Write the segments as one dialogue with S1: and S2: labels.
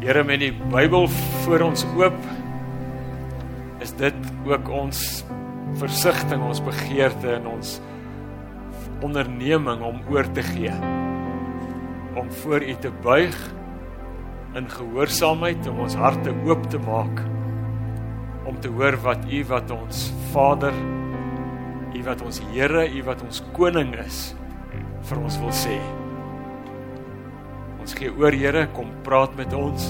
S1: Here met die Bybel voor ons oop is dit ook ons versigtiging, ons begeerte en ons onderneming om oor te gee. Om voor U te buig in gehoorsaamheid om ons harte oop te maak om te hoor wat U wat ons Vader, U wat ons Here, U wat ons koning is vir ons wil sê. Ons gee oor Here, kom praat met ons.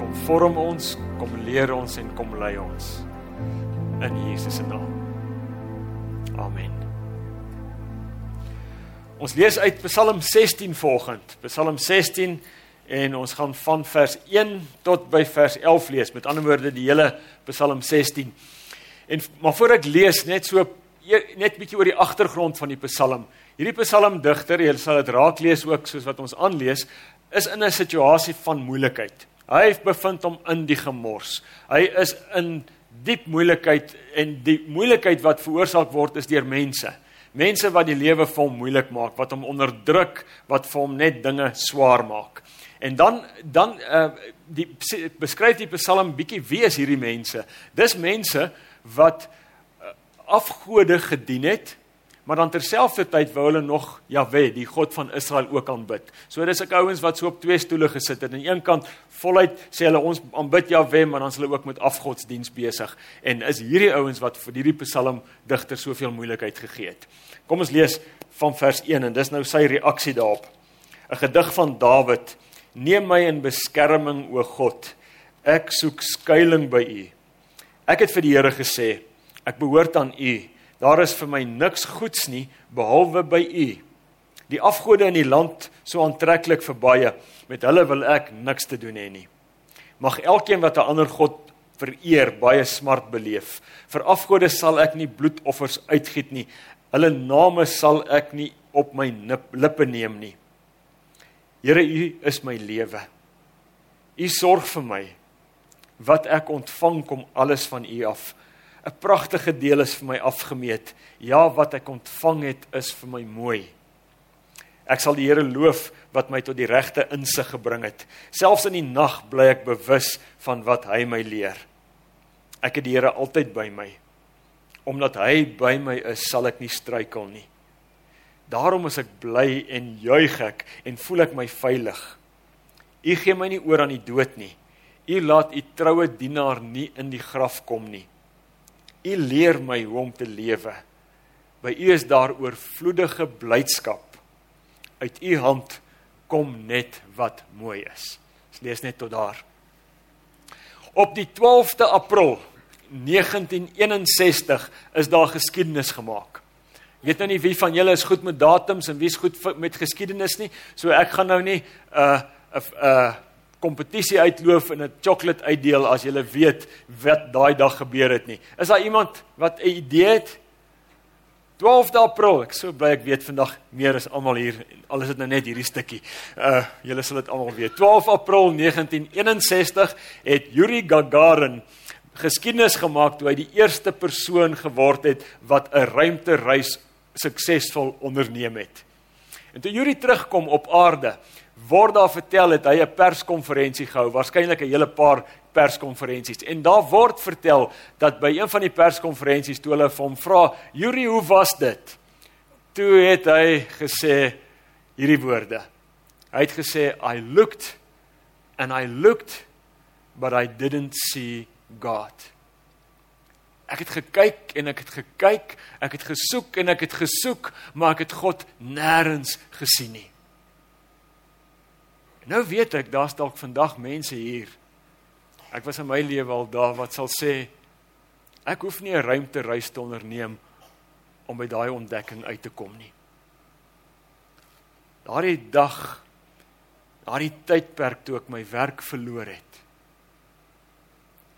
S1: Kom vorm ons, kom leer ons en kom lei ons. In Jesus se naam. Amen. Ons lees uit Psalm 16 volgend. Psalm 16 en ons gaan van vers 1 tot by vers 11 lees. Met ander woorde die hele Psalm 16. En maar voor ek lees net so net bietjie oor die agtergrond van die Psalm. Hierdie psalmdigter, jy sal dit raak lees ook soos wat ons aanlees, is in 'n situasie van moeilikheid. Hy bevind hom in die gemors. Hy is in diep moeilikheid en die moeilikheid wat veroorsaak word is deur mense. Mense wat die lewe vir hom moeilik maak, wat hom onderdruk, wat vir hom net dinge swaar maak. En dan dan uh die beskryf die Psalm bietjie wie is hierdie mense? Dis mense wat uh, afgode gedien het maar dan terselfdertyd wou hulle nog Jahwe, die God van Israel ook aanbid. So dis ek ouens wat so op twee stoele gesit het. Aan die een kant voluit sê hulle ons aanbid Jahwe, maar dan is hulle ook met afgodsdiens besig. En is hierdie ouens wat vir hierdie Psalm digter soveel moeilikheid gegee het. Kom ons lees van vers 1 en dis nou sy reaksie daarop. 'n Gedig van Dawid. Neem my in beskerming o God. Ek soek skuilings by U. Ek het vir die Here gesê, ek behoort aan U. Daar is vir my niks goeds nie behalwe by U. Die afgode in die land so aantreklik vir baie, met hulle wil ek niks te doen hê nie. Mag elkeen wat 'n ander god vereer baie smart beleef. Vir afgode sal ek nie bloedoffers uitgiet nie. Hulle name sal ek nie op my lippe neem nie. Here, U is my lewe. U sorg vir my. Wat ek ontvang kom alles van U af. 'n pragtige deel is vir my afgemeet. Ja, wat ek ontvang het is vir my mooi. Ek sal die Here loof wat my tot die regte insig gebring het. Selfs in die nag bly ek bewus van wat hy my leer. Ek het die Here altyd by my. Omdat hy by my is, sal ek nie struikel nie. Daarom is ek bly en juig ek en voel ek my veilig. U gee my nie oor aan die dood nie. U laat u troue dienaar nie in die graf kom nie. U leer my hoe om te lewe. By U is daar oorvloedige blydskap. Uit U hand kom net wat mooi is. Ons lees net tot daar. Op die 12de April 1961 is daar geskiedenis gemaak. Ek weet nou nie wie van julle is goed met datums en wie's goed met geskiedenis nie. So ek gaan nou nie 'n uh, 'n uh, uh, kompetisie uitloof en 'n chocolate uitdeel as jy weet wat daai dag gebeur het nie. Is daar iemand wat 'n idee het? 12de April. Ek sou bly ek weet vandag meer as almal hier. Alles het nou net hierdie stukkie. Uh julle sal dit almal weet. 12 April 1961 het Yuri Gagarin geskiedenis gemaak toe hy die eerste persoon geword het wat 'n ruimtereis suksesvol onderneem het. En toe Yuri terugkom op aarde, word daar vertel het hy 'n perskonferensie gehou, waarskynlik 'n hele paar perskonferensies. En daar word vertel dat by een van die perskonferensies toe hulle vir hom vra, "Yuri, hoe was dit?" Toe het hy gesê hierdie woorde. Hy het gesê, "I looked and I looked but I didn't see God." Ek het gekyk en ek het gekyk, ek het gesoek en ek het gesoek, maar ek het God nêrens gesien nie. Nou weet ek daar's dalk vandag mense hier. Ek was in my lewe al daar wat sal sê ek hoef nie 'n ruimtereis te onderneem om by daai ontdekking uit te kom nie. Daardie dag, daardie tydperk toe ek my werk verloor het,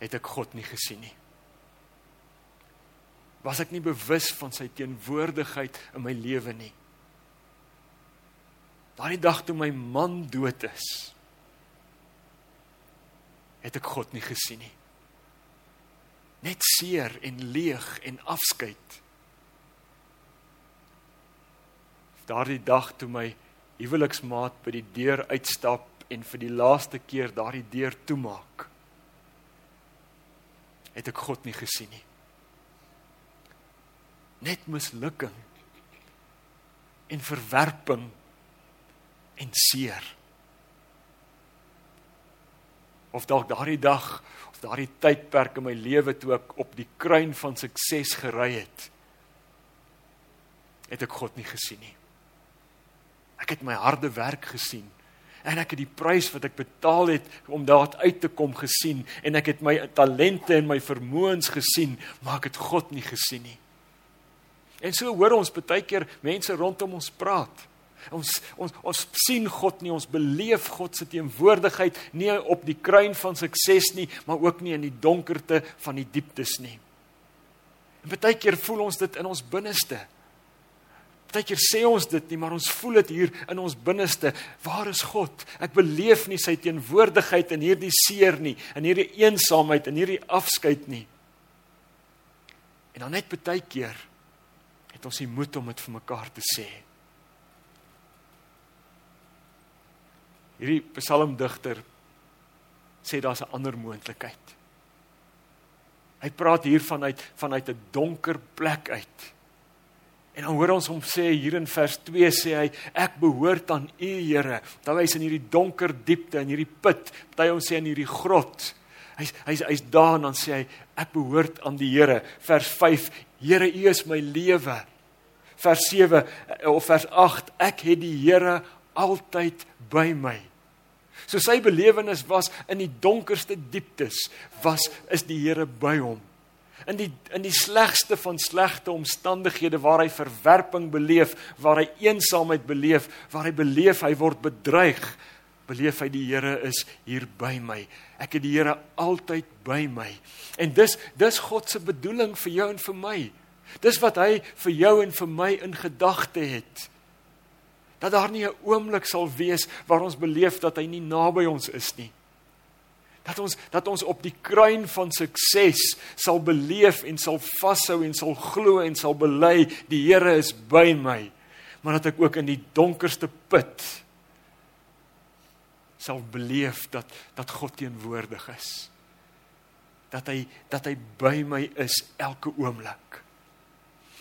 S1: het ek God nie gesien nie. Was ek nie bewus van sy teenwoordigheid in my lewe nie. Daardie dag toe my man dood is, het ek God nie gesien nie. Net seer en leeg en afskeid. Daardie dag toe my huweliksmaat by die deur uitstap en vir die laaste keer daardie deur toemaak, het ek God nie gesien nie. Net mislukking en verwerping en seer. Of dalk daardie dag of daardie tydperk in my lewe toe ek op die kruin van sukses gery het, het ek God nie gesien nie. Ek het my harde werk gesien en ek het die prys wat ek betaal het om daar uit te kom gesien en ek het my talente en my vermoëns gesien, maar ek het God nie gesien nie. En so hoor ons baie keer mense rondom ons praat. Ons ons ons sien God nie, ons beleef God se teenwoordigheid nie op die kruin van sukses nie, maar ook nie in die donkerte van die dieptes nie. En baie keer voel ons dit in ons binneste. Partykeer sê ons dit nie, maar ons voel dit hier in ons binneste. Waar is God? Ek beleef nie sy teenwoordigheid in hierdie seer nie, in hierdie eensaamheid, in hierdie afskeid nie. En dan net baie keer het ons die moed om dit vir mekaar te sê. Hierdie psalmdigter sê daar's 'n ander moontlikheid. Hy praat hier vanuit vanuit 'n donker plek uit. En dan hoor ons hom sê hier in vers 2 sê hy ek behoort aan U Here. Daar wys in hierdie donker diepte in hierdie put, party ons sê in hierdie grot. Hy's hy's hy's daar en dan sê hy ek behoort aan die Here. Vers 5 Here U is my lewe. Vers 7 of vers 8 ek het die Here altyd by my. So sy belewenis was in die donkerste dieptes was is die Here by hom in die in die slegste van slegte omstandighede waar hy verwerping beleef, waar hy eensaamheid beleef, waar hy beleef hy word bedreig, beleef hy die Here is hier by my. Ek het die Here altyd by my. En dis dis God se bedoeling vir jou en vir my. Dis wat hy vir jou en vir my in gedagte het. Dat daar nie 'n oomblik sal wees waar ons beleef dat hy nie naby ons is nie. Dat ons dat ons op die kruin van sukses sal beleef en sal vashou en sal glo en sal bely die Here is by my. Maar dat ek ook in die donkerste put sal beleef dat dat God teenwoordig is. Dat hy dat hy by my is elke oomblik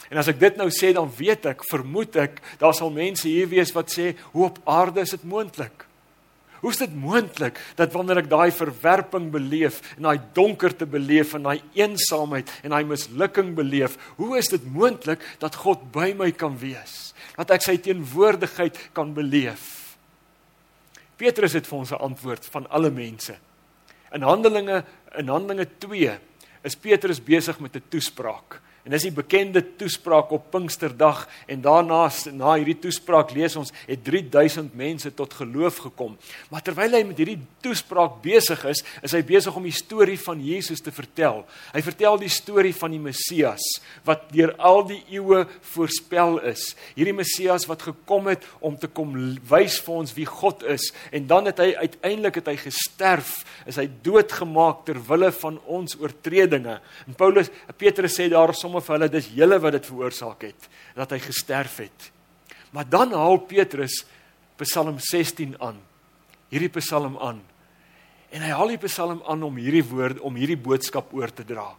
S1: En as ek dit nou sê dan weet ek vermoed ek daar sal mense hier wees wat sê hoe op aarde is dit moontlik Hoe is dit moontlik dat wanneer ek daai verwerping beleef en daai donkerte beleef en daai eensaamheid en daai mislukking beleef, hoe is dit moontlik dat God by my kan wees? Dat ek sy teenwoordigheid kan beleef? Petrus het vir ons 'n antwoord van alle mense. In Handelinge in Handelinge 2 is Petrus besig met 'n toespraak. En dis die bekende toespraak op Pinksterdag en daarna na hierdie toespraak lees ons het 3000 mense tot geloof gekom. Maar terwyl hy met hierdie toespraak besig is, is hy besig om die storie van Jesus te vertel. Hy vertel die storie van die Messias wat deur al die eeue voorspel is. Hierdie Messias wat gekom het om te kom wys vir ons wie God is en dan het hy uiteindelik het hy gesterf, is hy doodgemaak ter wille van ons oortredinge. En Paulus Petrus sê daar sommer vir hulle dis julle wat dit veroorsaak het dat hy gesterf het. Maar dan haal Petrus Psalm 16 aan. Hierdie Psalm aan. En hy haal die Psalm aan om hierdie woord om hierdie boodskap oor te dra.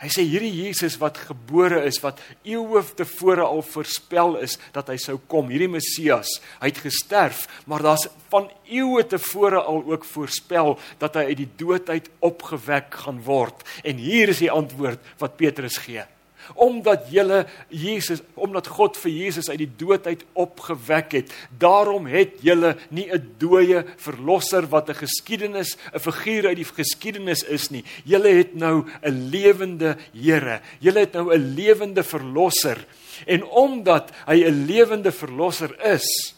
S1: Hy sê hierdie Jesus wat gebore is, wat eeue tevore al voorspel is dat hy sou kom, hierdie Messias, hy het gesterf, maar daar's van eeue tevore al ook voorspel dat hy uit die dood uit opgewek gaan word. En hier is die antwoord wat Petrus gee omdat julle Jesus omdat God vir Jesus uit die dood uit opgewek het. Daarom het julle nie 'n dooie verlosser wat 'n geskiedenis 'n figuur uit die geskiedenis is nie. Julle het nou 'n lewende Here julle het nou 'n lewende verlosser. En omdat hy 'n lewende verlosser is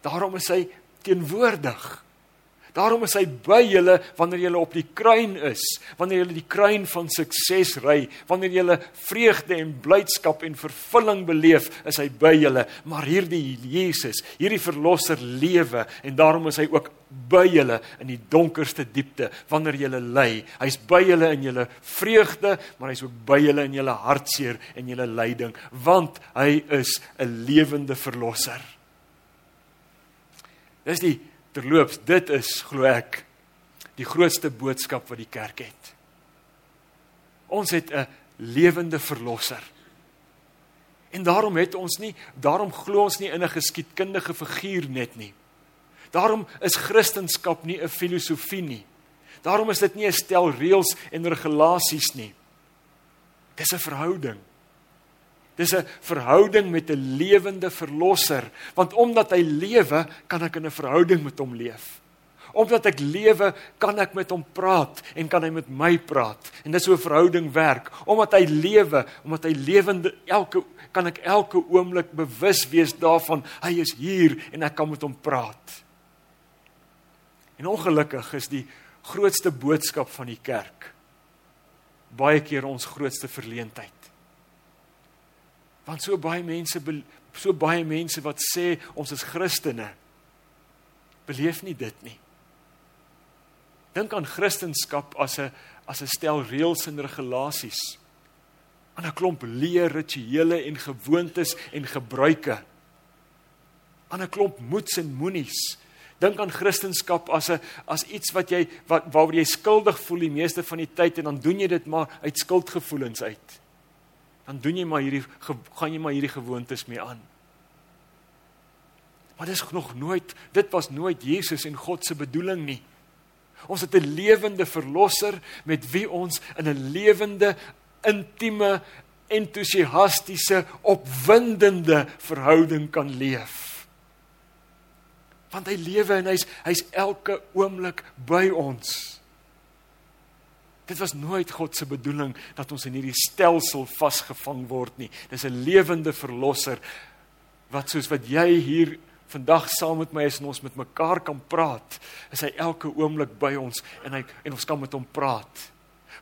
S1: daarom is hy teenwoordig Daarom is hy by julle wanneer julle op die kruin is, wanneer julle die kruin van sukses ry, wanneer julle vreugde en blydskap en vervulling beleef, is hy by julle. Maar hierdie Jesus, hierdie verlosser lewe en daarom is hy ook by julle in die donkerste diepte wanneer julle ly. Hy's by julle in julle vreugde, maar hy's ook by julle in julle hartseer en julle lyding, want hy is 'n lewende verlosser. Dis die Terloops, dit is glo ek die grootste boodskap wat die kerk het. Ons het 'n lewende verlosser. En daarom het ons nie, daarom glo ons nie in 'n geskiedkundige figuur net nie. Daarom is Christendom nie 'n filosofie nie. Daarom is dit nie 'n stel reëls en regulasies nie. Dis 'n verhouding. Dis 'n verhouding met 'n lewende verlosser, want omdat hy lewe, kan ek in 'n verhouding met hom leef. Omdat ek lewe, kan ek met hom praat en kan hy met my praat. En dis hoe 'n verhouding werk. Omdat hy lewe, omdat hy lewende elke kan ek elke oomblik bewus wees daarvan hy is hier en ek kan met hom praat. En ongelukkig is die grootste boodskap van die kerk baie keer ons grootste verleentheid. Want so baie mense so baie mense wat sê ons is Christene beleef nie dit nie. Dink aan Christendom as 'n as 'n stel reëls en regulasies. Aan 'n klomp leer rituele en gewoontes en gebruike. Aan 'n klomp moets en moenies. Dink aan Christendom as 'n as iets wat jy wat waaroor jy skuldig voel die meeste van die tyd en dan doen jy dit maar uit skuldgevoelens uit. Dan doen jy maar hierdie gaan jy maar hierdie gewoontes mee aan. Maar dit is nog nooit dit was nooit Jesus en God se bedoeling nie. Ons het 'n lewende verlosser met wie ons in 'n lewende, intieme, entoesiastiese, opwindende verhouding kan leef. Want hy lewe en hy's hy's elke oomblik by ons. Dit was nooit God se bedoeling dat ons in hierdie stelsel vasgevang word nie. Dis 'n lewende verlosser wat soos wat jy hier vandag saam met my is en ons met mekaar kan praat, is hy elke oomblik by ons en hy en ons kan met hom praat.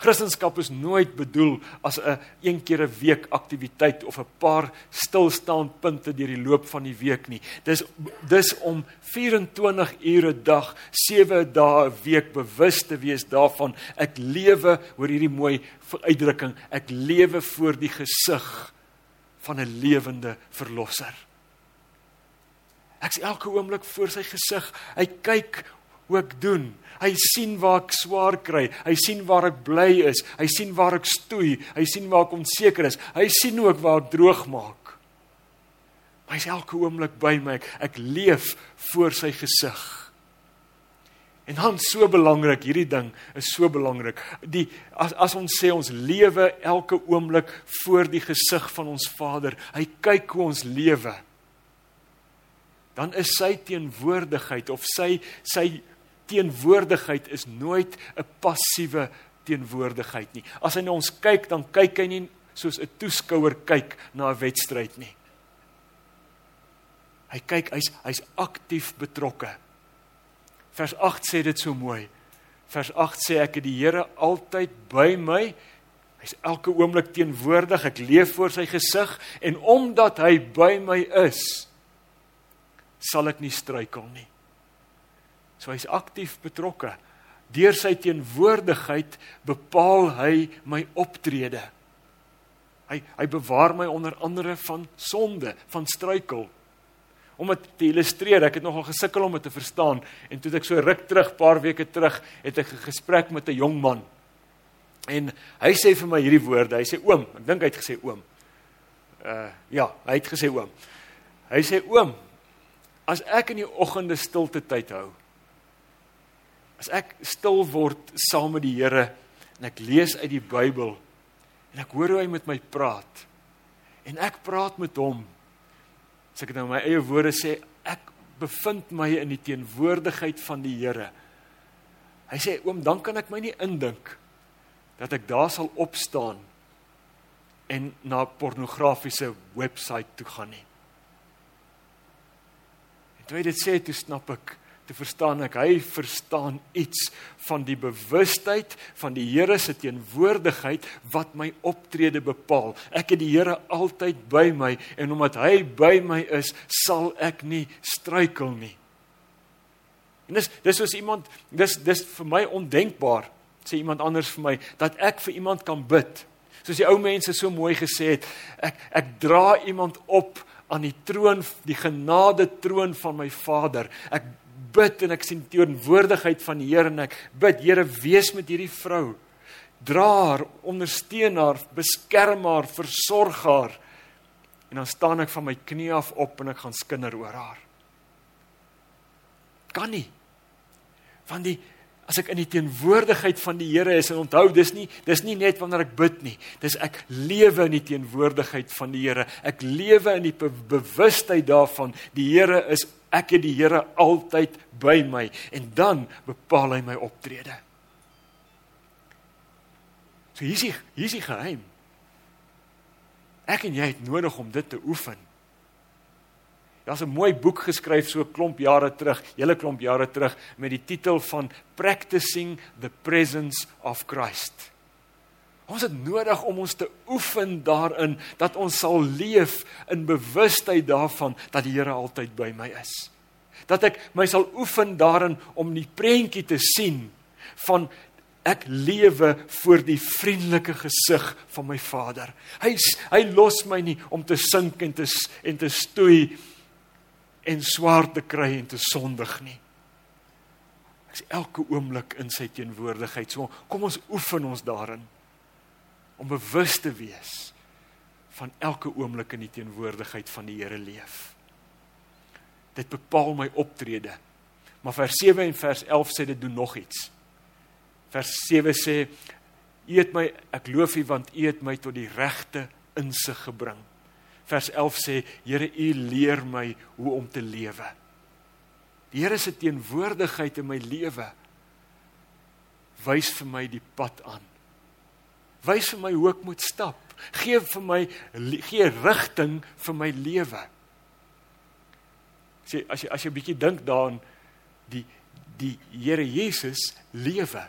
S1: Christendom is nooit bedoel as 'n een, keer 'n week aktiwiteit of 'n paar stilstaan punte deur die loop van die week nie. Dis dis om 24 ure 'n dag, 7 dae 'n week bewus te wees daarvan ek lewe oor hierdie mooi uitdrukking, ek lewe voor die gesig van 'n lewende verlosser. Ek's elke oomblik voor sy gesig. Hy kyk ek doen. Hy sien waar ek swaar kry. Hy sien waar ek bly is. Hy sien waar ek stoei. Hy sien waar ek onseker is. Hy sien ook waar ek droog maak. Hy's elke oomblik by my. Ek, ek leef voor sy gesig. En dan so belangrik, hierdie ding is so belangrik. Die as as ons sê ons lewe elke oomblik voor die gesig van ons Vader. Hy kyk hoe ons lewe dan is sy teenwoordigheid of sy sy teenwoordigheid is nooit 'n passiewe teenwoordigheid nie. As hy na ons kyk, dan kyk hy nie soos 'n toeskouer kyk na 'n wedstryd nie. Hy kyk, hy's hy's aktief betrokke. Vers 8 sê dit so mooi. Vers 8 sê ek het die Here altyd by my. Hy's elke oomblik teenwoordig. Ek leef voor sy gesig en omdat hy by my is, sal ek nie struikel nie. So hy's aktief betrokke. Deur sy teenwoordigheid bepaal hy my optrede. Hy hy bewaar my onder andere van sonde, van struikel. Om dit te illustreer, ek het nogal gesukkel om dit te verstaan en toe ek so ruk terug, paar weke terug, het ek 'n gesprek met 'n jong man. En hy sê vir my hierdie woorde. Hy sê oom, ek dink hy het gesê oom. Uh ja, hy het gesê oom. Hy sê oom, as ek in die oggende stilte tyd hou as ek stil word saam met die Here en ek lees uit die Bybel en ek hoor hoe hy met my praat en ek praat met hom as ek nou my eie woorde sê ek bevind my in die teenwoordigheid van die Here. Hy sê oom dan kan ek my nie indink dat ek daar sal opstaan en na pornografiese webwerf toe gaan nie. Toe hy dit sê, toe snap ek, te verstaan ek, hy verstaan iets van die bewustheid van die Here se teenwoordigheid wat my optrede bepaal. Ek het die Here altyd by my en omdat hy by my is, sal ek nie struikel nie. En dis dis soos iemand dis dis vir my ondenkbaar sê iemand anders vir my dat ek vir iemand kan bid. Soos die ou mense so mooi gesê het, ek ek dra iemand op aan die troon, die genade troon van my Vader. Ek bid en ek sien die teenwoordigheid van die Here en ek bid Here wees met hierdie vrou. Dra haar, ondersteun haar, beskerm haar, versorg haar. En dan staan ek van my knie af op en ek gaan skinder oor haar. Kan nie. Want die as ek in die teenwoordigheid van die Here is en onthou dis nie dis nie net wanneer ek bid nie dis ek lewe in die teenwoordigheid van die Here. Ek lewe in die be bewustheid daarvan die Here is ek het die Here altyd by my en dan bepaal hy my optrede. So hier's die hier's die geheim. Ek en jy het nodig om dit te oefen Daar's 'n mooi boek geskryf so 'n klomp jare terug, hele klomp jare terug met die titel van Practicing the Presence of Christ. Ons het nodig om ons te oefen daarin dat ons sal leef in bewustheid daarvan dat die Here altyd by my is. Dat ek my sal oefen daarin om die prentjie te sien van ek lewe voor die vriendelike gesig van my Vader. Hy hy los my nie om te sink en te en te stoei en swaar te kry en te sondig nie. Ek is elke oomblik in sy teenwoordigheid. So kom ons oefen ons daarin om bewus te wees van elke oomblik in die teenwoordigheid van die Here leef. Dit bepaal my optrede. Maar vers 7 en vers 11 sê dit doen nog iets. Vers 7 sê: U het my ek loof U want U het my tot die regte insig gebring vers 11 sê Here u leer my hoe om te lewe. Die Here se teenwoordigheid in my lewe wys vir my die pad aan. Wys vir my hoe ek moet stap. Gee vir my gee rigting vir my lewe. Sê as jy as jy 'n bietjie dink daaraan die die Here Jesus lewe.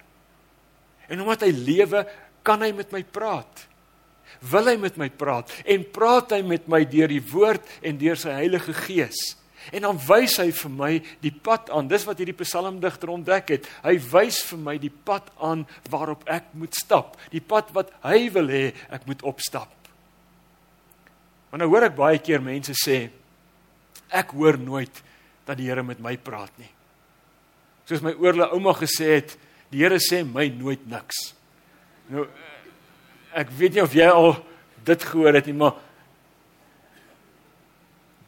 S1: En omdat hy lewe, kan hy met my praat wil hy met my praat en praat hy met my deur die woord en deur sy Heilige Gees. En dan wys hy vir my die pad aan. Dis wat hierdie psalmdigter ontdek het. Hy wys vir my die pad aan waarop ek moet stap, die pad wat hy wil hê ek moet opstap. Want nou hoor ek baie keer mense sê ek hoor nooit dat die Here met my praat nie. Soos my oorle ouma gesê het, die Here sê my nooit niks. Nou ek weet nie of jy al dit gehoor het nie, maar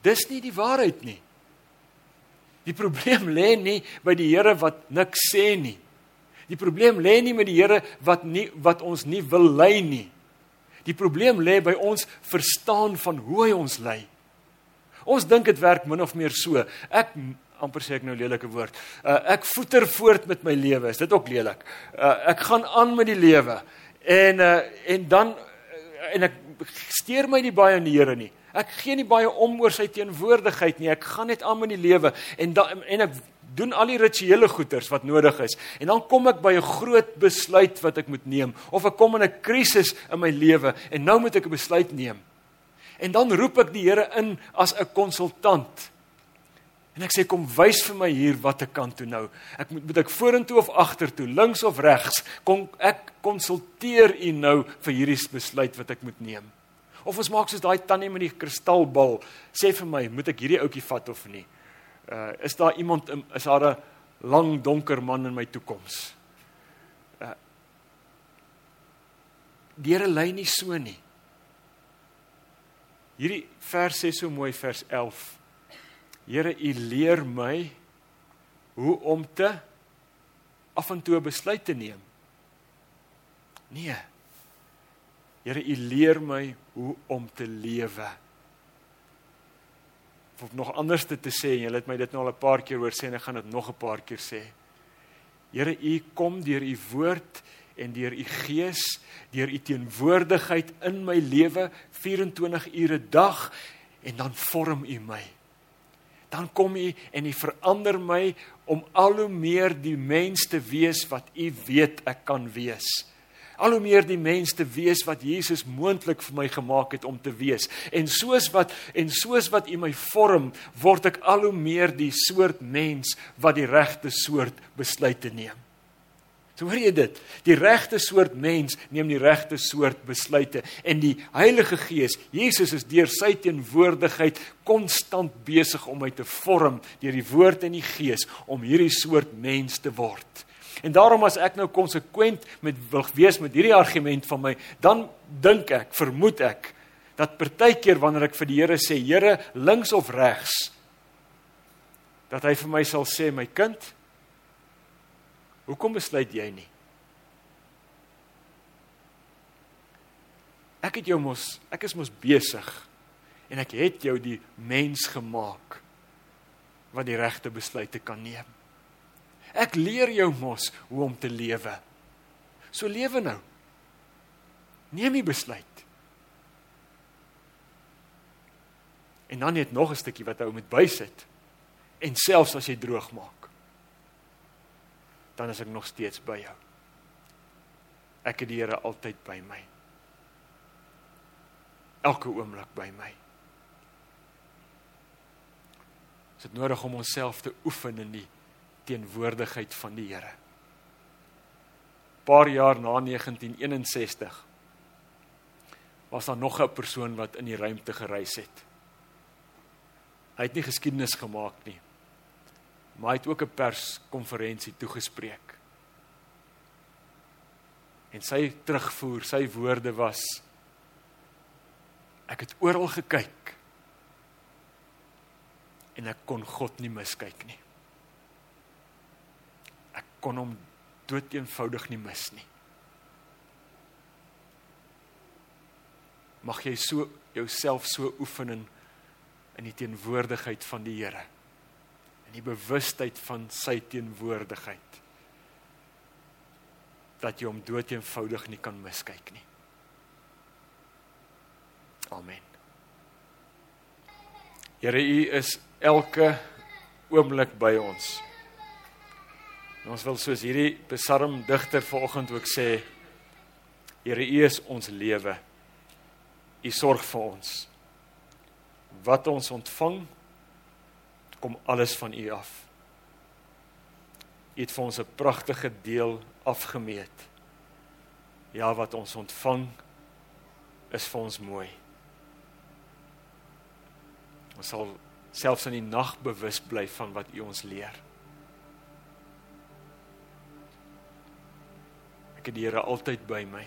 S1: dis nie die waarheid nie. Die probleem lê nie by die Here wat niks sê nie. Die probleem lê nie met die Here wat nie wat ons nie wil lei nie. Die probleem lê by ons verstaan van hoe hy ons lei. Ons dink dit werk min of meer so. Ek amper sê ek nou lelike woord. Uh, ek voeter voort met my lewe. Is dit ook lelik? Uh, ek gaan aan met die lewe. En uh, en dan uh, en ek steur my nie baie aan die Here nie. Ek gee nie baie om oor sy teenwoordigheid nie. Ek gaan net aan met die lewe en dan en ek doen al die rituele goeders wat nodig is. En dan kom ek by 'n groot besluit wat ek moet neem of ek kom in 'n krisis in my lewe en nou moet ek 'n besluit neem. En dan roep ek die Here in as 'n konsultant. En ek sê kom wys vir my hier watter kant toe nou. Ek moet moet ek vorentoe of agtertoe, links of regs? Kom ek konsulteer u nou vir hierdie besluit wat ek moet neem. Of ons maak soos daai tannie met die kristalbal, sê vir my, moet ek hierdie ouetjie vat of nie? Uh is daar iemand is daar 'n lang donker man in my toekoms? Uh Die Here lei nie so nie. Hierdie vers sê so mooi vers 11 Here, U leer my hoe om te af en toe besluit te neem. Nee. Here, U leer my hoe om te lewe. Of nog anders te, te sê, jy het my dit nou al 'n paar keer hoor sê en ek gaan dit nog 'n paar keer sê. Here, U kom deur U woord en deur U gees, deur U teenwoordigheid in my lewe 24 ure 'n dag en dan vorm U my dan kom u en u verander my om al hoe meer die mens te wees wat u weet ek kan wees. Al hoe meer die mens te wees wat Jesus moontlik vir my gemaak het om te wees. En soos wat en soos wat u my vorm, word ek al hoe meer die soort mens wat die regte soort besluite neem. So hoor jy dit? Die regte soort mens neem die regte soort besluite en die Heilige Gees, Jesus is deur sy teenwoordigheid konstant besig om my te vorm deur die woord en die Gees om hierdie soort mens te word. En daarom as ek nou konsekwent met wil wees met hierdie argument van my, dan dink ek, vermoed ek dat partykeer wanneer ek vir die Here sê, Here, links of regs, dat hy vir my sal sê, my kind, Hoekom besluit jy nie? Ek het jou mos, ek is mos besig en ek het jou die mens gemaak wat die regte besluite kan neem. Ek leer jou mos hoe om te lewe. So lewe nou. Neem die besluit. En dan net nog 'n stukkie wat hy moet bysit. En selfs as jy droog maak dan is ek nog steeds by jou. Ek het die Here altyd by my. Elke oomblik by my. Dit is nodig om onsself te oefen in die teenwoordigheid van die Here. Paar jaar na 1961 was daar nog 'n persoon wat in die ruimte gereis het. Hy het nie geskiedenis gemaak nie maar hy het ook 'n perskonferensie toegespreek. En sy terugvoer, sy woorde was ek het oral gekyk en ek kon God nie miskyk nie. Ek kon hom dood eenvoudig nie mis nie. Mag jy so jouself so oefen in in die teenwoordigheid van die Here die bewustheid van sy teenwoordigheid dat jy hom dood eenvoudig nie kan miskyk nie. Amen. Here U is elke oomblik by ons. En ons wil soos hierdie psalmdigter vanoggend ook sê Here U is ons lewe. U sorg vir ons. Wat ons ontvang kom alles van U af. U het vir ons 'n pragtige deel afgemeet. Ja, wat ons ontvang is vir ons mooi. Ons sal selfs in die nag bewus bly van wat U ons leer. Ek het die Here altyd by my.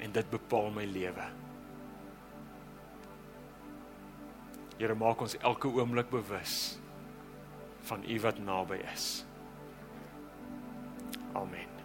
S1: En dit bepaal my lewe. Here maak ons elke oomblik bewus van U wat naby is. Amen.